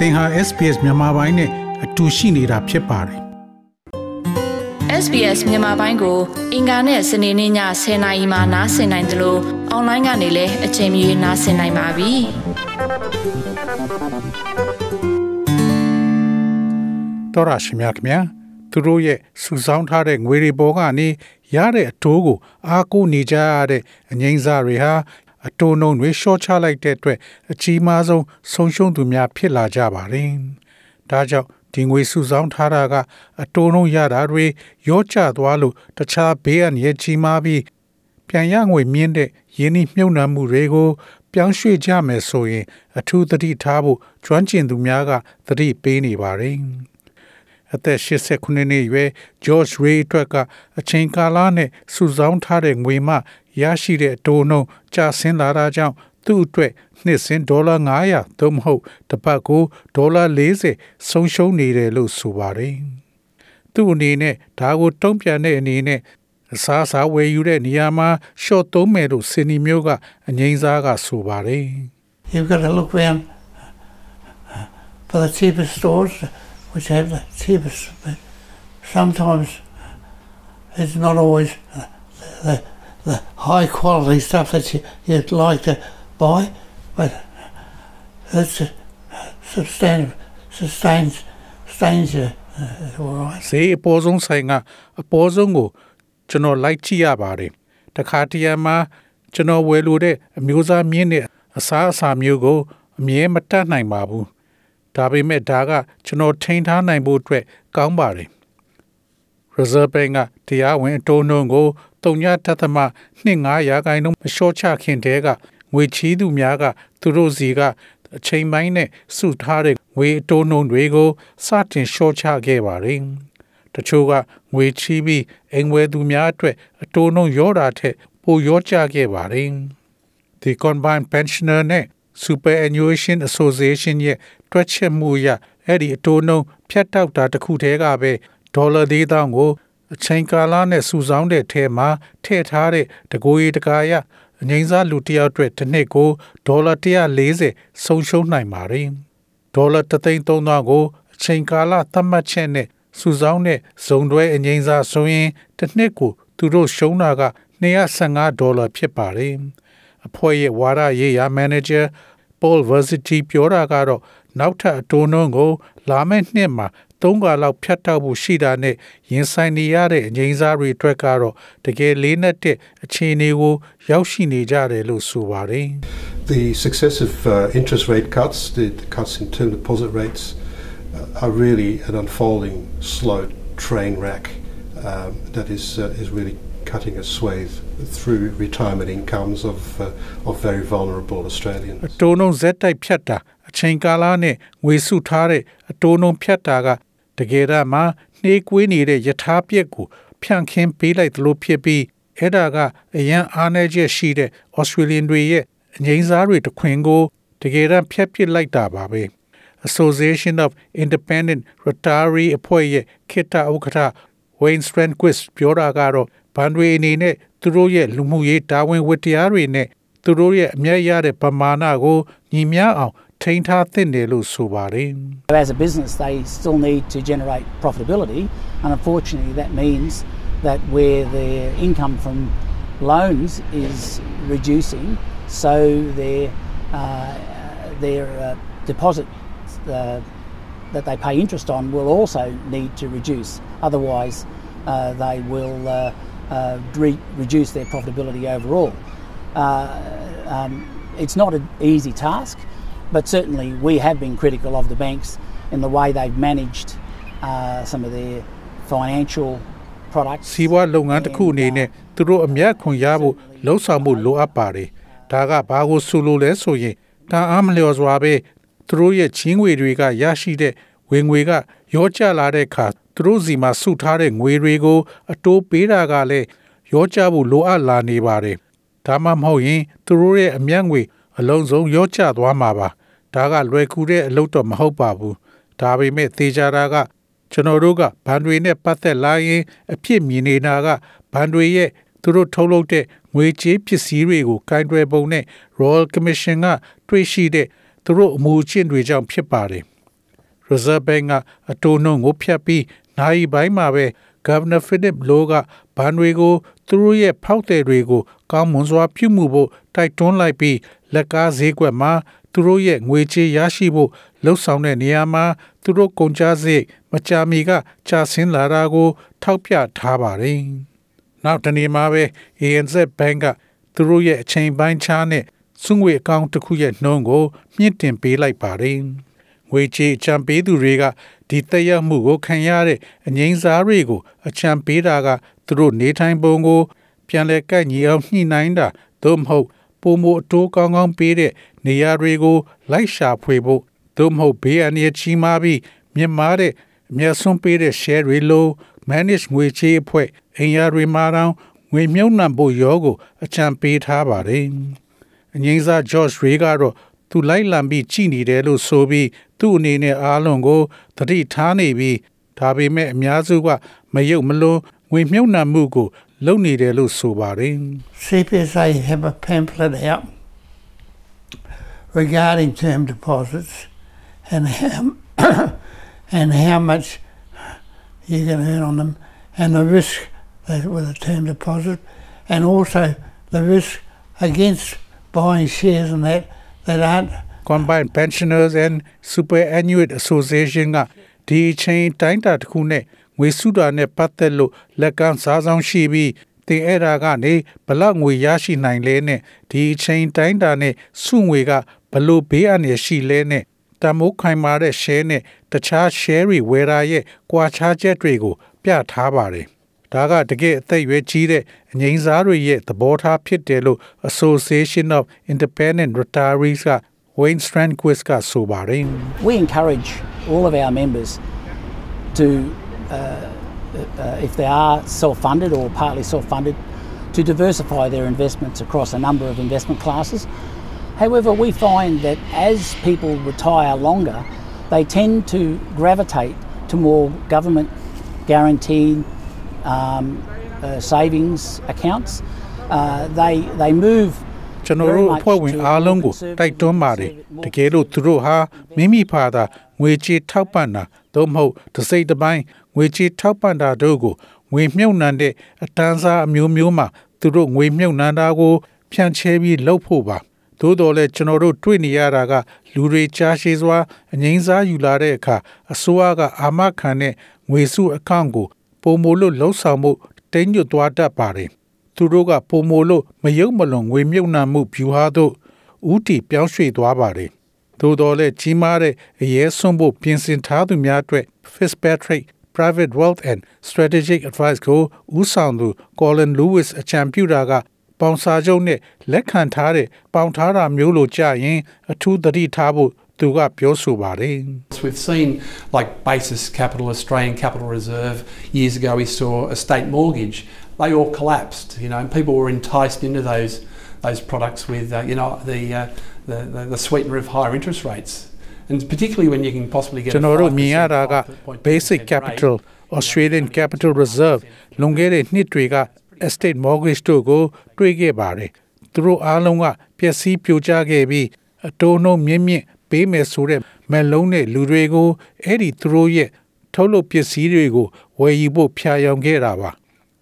သင်ဟာ SPS မြန်မာပိုင်းနဲ့အတူရှိနေတာဖြစ်ပါတယ် SBS မြန်မာပိုင်းကို အင်ကာနဲ့စနေနေ့ည10:00နာရီမှနားဆင်နိုင်တယ်လို့အွန်လိုင်းကနေလည်းအချိန်မီနားဆင်နိုင်ပါပြီ။တော်ရရှိမြခင်ဗျာသူတို့ရဲ့စုဆောင်းထားတဲ့ငွေတွေပေါ်ကနေရတဲ့အတိုးကိုအားကိုးနေကြရတဲ့အငိမ့်စားတွေဟာ အတိုးနှုံတွေရှော့ချလိုက်တဲ့အတွက်အကြီးမားဆုံးဆုံးရှုံးသူများဖြစ်လာကြပါတယ်။ဒါကြောင့်ဒီငွေစုဆောင်းထားတာကအတိုးနှုံရတာတွေရောကျသွားလို့တခြားဘေးအန္တရာယ်ကြီးမားပြီးပြန်ရငွေမြင့်တဲ့ယင်းနှမြုပ်နှံမှုတွေကိုပြောင်းရွှေ့ကြမယ်ဆိုရင် အထူးသတိထားဖို့ကျွမ်းကျင်သူများကသတိပေးနေပါတယ်။ အသက်89နှစ်ရွယ် George Ray အတွက်ကအချိန်ကာလနဲ့စုဆောင်းထားတဲ့ငွေမှရရှိတဲ့အတိုးနှုန်းကျဆင်းလာတာကြောင့်သူ့အတွက်နှစ်စဉ်ဒေါ်လာ900သို့မဟုတ်တစ်ပတ်ကိုဒေါ်လာ40ဆုံးရှုံးနေတယ်လို့ဆိုပါတယ်။သူ့အနေနဲ့ဒါကိုတုံ့ပြန်တဲ့အနေနဲ့အစားအစာဝယ်ယူတဲ့နေရာမှာရှော့သုံးမယ်လို့စင်နီမျိုးကအငိမ့်စားကဆိုပါတယ် You've got to look around for the cheapest stores, which have the cheapest. But sometimes it's not always the, the high quality stuff that you, you'd like to buy, but it's substantial, sustains, sustains you uh, all right. ဈေးအပေါ်ဆုံးဆိုင်ကအပေါ်ဆုံးကိုကျွန်တော်လိုက်ကြည့်ရပါတယ်တခါတရံမှာကျွန်တော်ဝယ်လို့တဲ့အမျိုးသားမြင့်တဲ့အစားအစာမျိုးကိုအမြဲမတတ်နိုင်ပါဘူး ဒါပေမဲ့ဒါကကျွန်တော်ထိန်းထားနိုင်ဖို့အတွက်ကောင်းပါတယ် Reserve Bank ကတရားဝင်အတိုးနှုန်းကိုတုံညတသမ2.5ရာခိုင်နှုန်းမလျှော့ချခင်တည်းကငွေချီးသူများကသူတို့စီကအချိန်ပိုင်းနဲ့စုထားတဲ့ငွေအတိုးနှုန်းတွေကိုစတင်လျှော့ချခဲ့ပါတယ်။တချို့ကငွေချီးပြီးအိမ်ဝယ်သူများအတွက်အတိုးနှုန်းရောတာထက်ပိုရောကျခဲ့ပါတယ်။ The Combined Pensioner နဲ့ Superannuation Association ရဲ့တွက်ချက်မှုအရအဲ့ဒီအတိုးနှုန်းဖြတ်တောက်တာတစ်ခုတည်းကပဲဒေါ်လာ၄000ကိုအချိန်ကာလနဲ့စုဆောင်းတဲ့ထဲမှာထည့်ထားတဲ့တကိုယ်ရည်တကာရအငိမ့်စားလူတစ်ယောက်အတွက်တစ်နှစ်ကိုဒေါ်လာ140ဆုံးရှုံးနိုင်ပါတယ်။ဒေါ်လာ33000ကိုအချိန်ကာလသတ်မှတ်ချက်နဲ့စုဆောင်းတဲ့ဇုံတွဲအငိမ့်စားဆိုရင်တစ်နှစ်ကိုသူတို့ရှုံးတာက215ဒေါ်လာဖြစ်ပါတယ်။ အဖွဲ့ရဲ့ဝါရရေးရာမန်နေဂျာ Paul Versity ပြောတာကတော့နောက်ထပ်အတိုးနှုန်းကို လာမယ့်နှစ်မှာသုံးကလောက်ဖြတ်တောက်ဖို့ရှိတာနဲ့ရင်ဆိုင်နေရတဲ့အငိမ့်စားတွေအတွက်ကတော့တကယ်လေးနက်တဲ့အခြေအနေကိုရောက်ရှိနေကြတယ်လို့ဆိုပါတယ် The successive uh, interest rate cuts, the, the cuts in term deposit rates, uh, are really an unfolding slow train wreck um, that is uh, is really cutting a swathe through retirement incomes of uh, of very vulnerable Australians. အတိုးနှုန်းဇက်တိုက်ဖြတ်တာအချိန်ကာလနဲ့ငွေစုထားတဲ့အတိုးနှုန်းဖြတ်တာကတကယ်တော့မှနှေးကွေးနေတဲ့ယထာပြက်ကိုဖြန့်ခင်းပေးလိုက်သလိုဖြစ်ပြီးအဲ့ဒါကအရန်အားနည်းချက်ရှိတဲ့ Australian တွေရဲ့အငိမ့်စားတွေတခွင်ကိုတကယ်တော့ဖြတ်ပစ်လိုက်တာပါပဲ Association of Independent Retiree အဖွဲ့ရဲ့ခေတ္တဥက္ကဋ္ဌ Wayne Strandquist ပြောတာကတော့ ဘန်တွေအနေနဲ့သူတို့ရဲ့လူမှုရေးတာဝန်ဝတ္တရားတွေနဲ့သူတို့ရဲ့အမျက်ရတဲ့ပမာဏကိုညီမျှအောင်ထိန်းထားသင့်တယ်လို့ဆိုပါတယ် As a business, they still need to generate profitability, and unfortunately, that means that where their income from loans is reducing, so their uh, their uh, deposit uh, that they pay interest on will also need to reduce. Otherwise, uh, they will uh, uh, re- reduce their profitability overall. Uh, um, it's not an easy task, but certainly we have been critical of the banks in the way they've managed uh, some of their financial products. စီးပွားလုပ်ငန်းတစ်ခုအနေနဲ့သူတို့အမျက်ခွန်ရဖို့လှုံ့ဆော်မှုလိုအပ်ပါတယ်ဒါကဘာကိုဆိုလိုလဲဆိုရင်တန်အားမလျော်စွာပဲသူတို့ရဲ့ချင်းငွေတွေကရရှိတဲ့ဝင်ငွေကရောကျလာတဲ့အခါ သူတို့စီမှာစုထားတဲ့ငွေတွေကို အတိုးပေးတာကလည်းရောကျဖို့လိုအပ်လာနေပါတယ်ဒါမှမဟုတ်ရင်သူတို့ရဲ့အမျက်ငွေအလုံးစုံရောကျသွားမှာပါဒါကလွယ်ကူတဲ့အလုပ်တော့မဟုတ်ပါဘူးဒါပေမဲ့သေချာတာကကျွန်တော်တို့ကဘန်တွေနဲ့ပတ်သက်လာရင် အဖြစ်မြင်နေတာကဘန်တွေရဲ့သူတို့ထုတ်လုပ်တဲ့ငွေကြေးပစ္စည်းတွေကိုကင်တွယ်ပုံနဲ့ Royal Commission ကတွေ့ရှိတဲ့သူတို့အမှုအကျင့်တွေကြောင့်ဖြစ်ပါတယ် Reserve Bank ကအတိုးနှုန်းကိုဖြတ်ပြီးနိုင်ပိုင်းမှာပဲ Governor Philip Lowe ကဘဏ်တွေကိုသူတို့ရဲ့ဖောက်သည်တွေကိုကောင်းမွန်စွာပြုမှုဖို့တိုက်တွန်းလိုက်ပြီးလက်ကားဈေးကွက်မှာသူတို့ရဲ့ငွေကြေးရရှိဖို့လှုံ့ဆော်တဲ့နေရာမှာသူတို့ကုန်ကျစရိတ်မကြာမီကကျဆင်းလာတာကို ထောက်ပြထားပါတယ်။နောက်တနေ့မှာပဲ ANZ Bank ကသူတို့ရဲ့အချိန်ပိုင်းခြားနဲ့စုငွေအကောင့်တစ်ခုရဲ့နှုန်းကိုမြင့်တင်ပေးလိုက်ပါတယ်။ ငွေကြေးအချံပေးသူတွေကဒီတက်ရောက်မှုကိုခံရတဲ့အငိမ့်စားတွေကိုအချံပေးတာကသူတို့နေထိုင်ပုံကို ပြန်လည်ကန့်ညီအောင်ညှိနှိုင်းတာသို့မဟုတ်ပုံမအတိုးကောင်းကောင်းပေးတဲ့နေရာတွေကို လိုက်ရှာဖွေဖို့သို့မဟုတ်ဘေးအန္တရာယ်ကြီးမားပြီးမြင့်မားတဲ့အမျက်ဆုံးပေးတဲ့ share တွေလို manage ငွေချေးအဖွဲ့အင်ယာတွေမှာတောင်ငွေမြုပ်နှံဖို့ရောကို အချံပေးထားပါတယ်။အငိမ့်စား George Ray ကတော့ သူလိုက်လံပြီးကြည်နေတယ်လို့ဆိုပြီးသူ့အနေနဲ့အားလုံးကိုတတိထားနေပြီးဒါပေမဲ့အများစုကမယုတ်မလွန်ငွေမြုပ်နှံမှုကိုလုပ်နေတယ်လို့ဆိုပါတယ် CPSA have a pamphlet out regarding term deposits and how, and how much you can earn on them and the risk that with a term deposit and also the risk against buying shares and that that aren't Combined Pensioners and Superannuate Association ကဒီအချိန်တိုင်းတာတစ်ခုနဲ့ငွေစုတာနဲ့ပတ်သက်လို့လက်ကမ်းစားဆောင်ရှိပြီးတင်အဲ့ဒါကနေဘလောက်ငွေရရှိနိုင်လဲနဲ့ဒီအချိန်တိုင်းတာနဲ့စုငွေကဘလို့ဘေးအန္တရာယ်ရှိလဲနဲ့တမိုးခိုင်မာတဲ့ share နဲ့တခြား share တွေဝယ်တာရဲ့ကွာခြားချက်တွေကိုပြထားပါတယ်။ ဒါကတကယ်အသက်အရွယ်ကြီးတဲ့အငိမ့်စားတွေရဲ့သဘောထားဖြစ်တယ်လို့ Association of Independent Retirees က Wayne Strandquist ကဆိုပါတယ်။ We encourage all of our members to, uh, uh, if they are self funded or partly self funded, to diversify their investments across a number of investment classes. However, we find that as people retire longer, they tend to gravitate to more government guaranteed um, uh, savings accounts. Uh, they, they move ကျွန်တော်တို့အဖွဲ့ဝင်အားလုံးကိုတိုက်တွန်းပါတယ်တကယ်လို့သူတို့ဟာမိမိဖာသာငွေကြေးထောက်ပံ့တာသို့မဟုတ်တစ်စိတ်တစ်ပိုင်းငွေကြေးထောက်ပံ့တာတို့ကိုငွေမြုပ်နှံတဲ့အတန်းစားအမျိုးမျိုးမှာသူတို့ငွေမြုပ်နှံတာကိုဖြန့်ချဲပြီးလုပ်ဖို့ပါသို့တော်လည်းကျွန်တော်တို့တွေ့နေရတာကလူတွေကြားရှိစွာအငိမ့်စားယူလာတဲ့အခါအစိုးရကအာမခံတဲ့ငွေစုအကောင့်ကို ပုံမိုလို့လှုပ်ဆောင်မှုတိမ့်ညွတ်သွားတတ်ပါတယ်သူတို့ကပုံမိုလို့မယုံမလွန်ငွေမြုပ်နှံမှုဖြူဟာတို့ဥတီပြောင်းရွှေ့သွားပါတယ်သို့တော်လည်းကြီးမားတဲ့အရေးဆုံးဖို့ပြင်ဆင်ထားသူများအတွက် Fitzpatrick Private Wealth and Strategic Advice ကိုဦးဆောင်သူ Colin Lewis အကြံပြုတာကပေါင်စာချုပ်နဲ့လက်ခံထားတဲ့ပေါင်ထားတာမျိုးလိုကြရင် အထူးသတိထားဖို့သူကပြောဆိုပါတယ် We've seen like Basis Capital, Australian Capital Reserve. Years ago, we saw a state mortgage. They all collapsed, you know, and people were enticed into those those products with, uh, you know, the, uh, the, the the sweetener of higher interest rates, and particularly when you can possibly get ကျွန် a တော်တို့မြင်ရ 5%, တာက 5.2% basic rate. capital Australian Capital Reserve လွန်ခဲ့တဲ့နှစ်တွေက estate mortgage တို့ကိုတွေ့ခဲ့ပါတယ်သူတို့အားလုံးကပျက်စီးပြိုကျခဲ့ပြီးအတိုးနှုန်းမြင့်မြင့် ပေးမယ်ဆိုတဲ့မက်လုံးတဲ့လူတွေကိုအဲ့ဒီသူတို့ရဲ့ထုတ်လုပ်ပစ္စည်းတွေကိုဝယ်ယူဖို့ဖျာယောင်ခဲ့တာပါ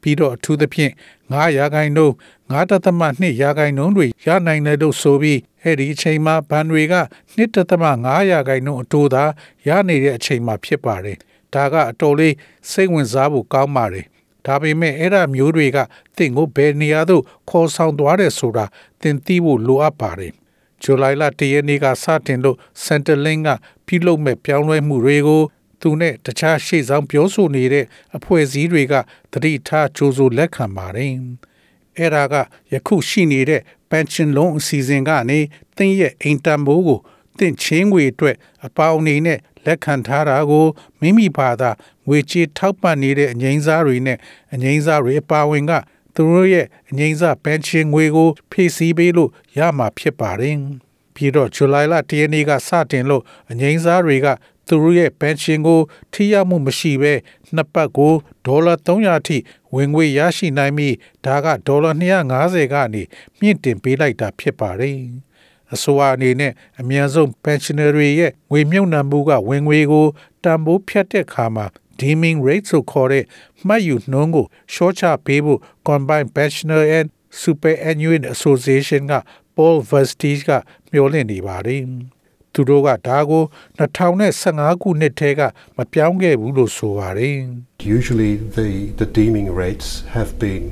ပြီးတော့အထူးသဖြင့်9ရာခိုင်နှုန်း9.2ရာခိုင်နှုန်းတွေရနိုင်တယ်လို့ဆိုပြီးအဲ့ဒီအချိန်မှာဘဏ်တွေက1.5ရာခိုင်နှုန်းအတိုးသာရနေတဲ့အချိန်မှာဖြစ်ပါတယ်ဒါကအတော်လေးစိတ်ဝင်စားဖို့ကောင်းပါတယ်ဒါပေမဲ့အဲ့ဒါမျိုးတွေကတင့်ကိုဘယ်နေရာသို့ခေါ်ဆောင်သွားတယ်ဆိုတာသင်သိဖို့လိုအပ်ပါတယ် ဇူလိုင်လ၁ရက်နေ့ကစတင်လို့ Centerlink ကပြုလုပ်မဲ့ပြောင်းလဲမှုတွေကိုသူနဲ့တခြားရှေ့ဆောင်ပြောဆိုနေတဲ့အဖွဲ့အစည်းတွေကသတိထားကြိုးစိုးလက်ခံပါတယ်။အဲ့ဒါကယခုရှိနေတဲ့ pension loan အစီအစဉ်ကနေတင်းရဲ့အိမ်တန်ဖိုးကိုတင့်ချင်းငွေအတွက်အပေါင်းအနေနဲ့လက်ခံထားတာကိုမိမိဘာသာငွေကြေးထောက်ပံ့နေတဲ့အငိမ့်စားတွေနဲ့အငိမ့်စားတွေအပါဝင်က သူတို့ရဲ့အငိမ့်စား pension ငွေကိုဖြည့်ဆည်းပေးလို့ရမှာဖြစ်ပါတယ်။ပြီးတော့ဇူလိုင်လ၁ရက်နေ့ကစတင်လို့အငိမ့်စားတွေကသူတို့ရဲ့ pension ကို ထိရောက်မှုမရှိဘဲနှစ်ပတ်ကိုဒေါ်လာ300အထိဝင်ငွေရရှိနိုင်ပြီးဒါကဒေါ်လာ250ကနေမြင့်တင်ပေးလိုက်တာဖြစ်ပါတယ်။အစိုးရအနေနဲ့အမြန်ဆုံး pensioner တွေရဲ့ငွေမြုပ်နှံမှုကဝင်ငွေကိုတန်ဖိုးဖြတ်တဲ့အခါမှာ deeming rate ဆိုခေါ်တဲ့မှတ်ယူနှုန်းကိုရှော့ချပေးဖို့ Combined Pensioner and Superannuation Association က Paul Vestige ကမျှော်လင့်နေပါတယ်။သူတို့ကဒါကို2015ခုနှစ်ထဲကမပြောင်းခဲ့ဘူးလို့ဆိုပါတယ်။ Usually, the, the deeming rates have been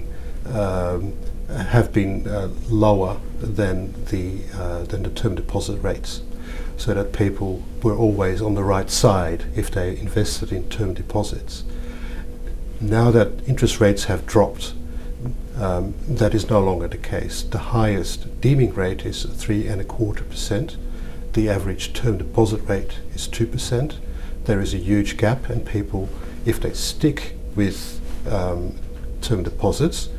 um, have been uh, lower than the uh, than the term deposit rates, so that people were always on the right side if they invested in term deposits. Now that interest rates have dropped, um, that is no longer the case. The highest deeming rate is three and a quarter percent. The average term deposit rate is two percent. There is a huge gap, and people, if they stick with um, term deposits,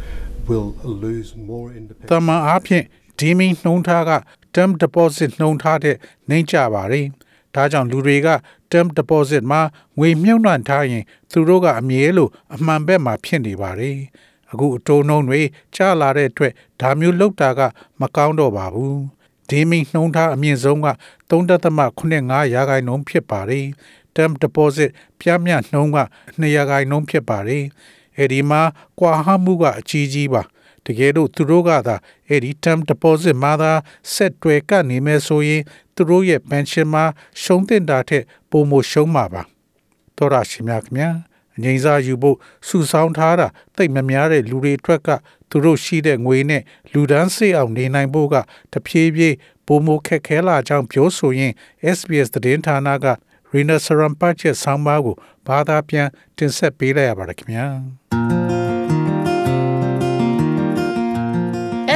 will lose more in the တမန်အားဖြင့်ဒီမီနှုံးထားက term deposit နှုံးထားတဲ့နှိမ့်ကြပါတယ်။ဒါကြောင့်လူတွေက term deposit မှာငွေမြုပ်နှံထားရင် သူတို့ကအမြဲလို့အမှန်ဘက်မှာဖြစ်နေပါတယ်။အခုအတိုးနှုံးတွေကျလာတဲ့အတွက်ဒါမျိုးလောက်တာက မကောင်းတော့ပါဘူး။ဒီမီနှုံးထားအမြင့်ဆုံးက3.85ရာခိုင်နှုန်းဖြစ်ပါတယ်။ term deposit ပြမြနှုံးက2ရာခိုင်နှုန်းဖြစ်ပါတယ်။အဲဒီမှာကွာဟမှုကအကြီးကြီးပါ တကယ်လို့သူတို့ကသာအဲ့ဒီ term deposit မှာသာဆက်တွယ်ကနေမယ်ဆိုရင်သူတို့ရဲ့ pension မှာရှုံးတင်တာထက်ပိုမိုရှုံးမှာပါတော်ရရှိမြခင်ဗျာအငိမ့်စားယူဖို့စုဆောင်းထားတာတိတ်မများတဲ့လူတွေအတွက်ကသူတို့ရှိတဲ့ငွေနဲ့လူဒန်းစေးအောင်နေနိုင်ဖို့ကတဖြည်းဖြည်းပိုမိုခက်ခဲလာကြောင်းပြောဆိုရင် SBS သတင်းဌာနက Rina Sarampach ရဲ့ဆောင်းပါးကိုဘာသာပြန်တင်ဆက်ပေးလိုက်ရပါတယ်ခင်ဗျာ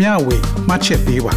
မျှဝေမှတ်ချက်ပေးပါ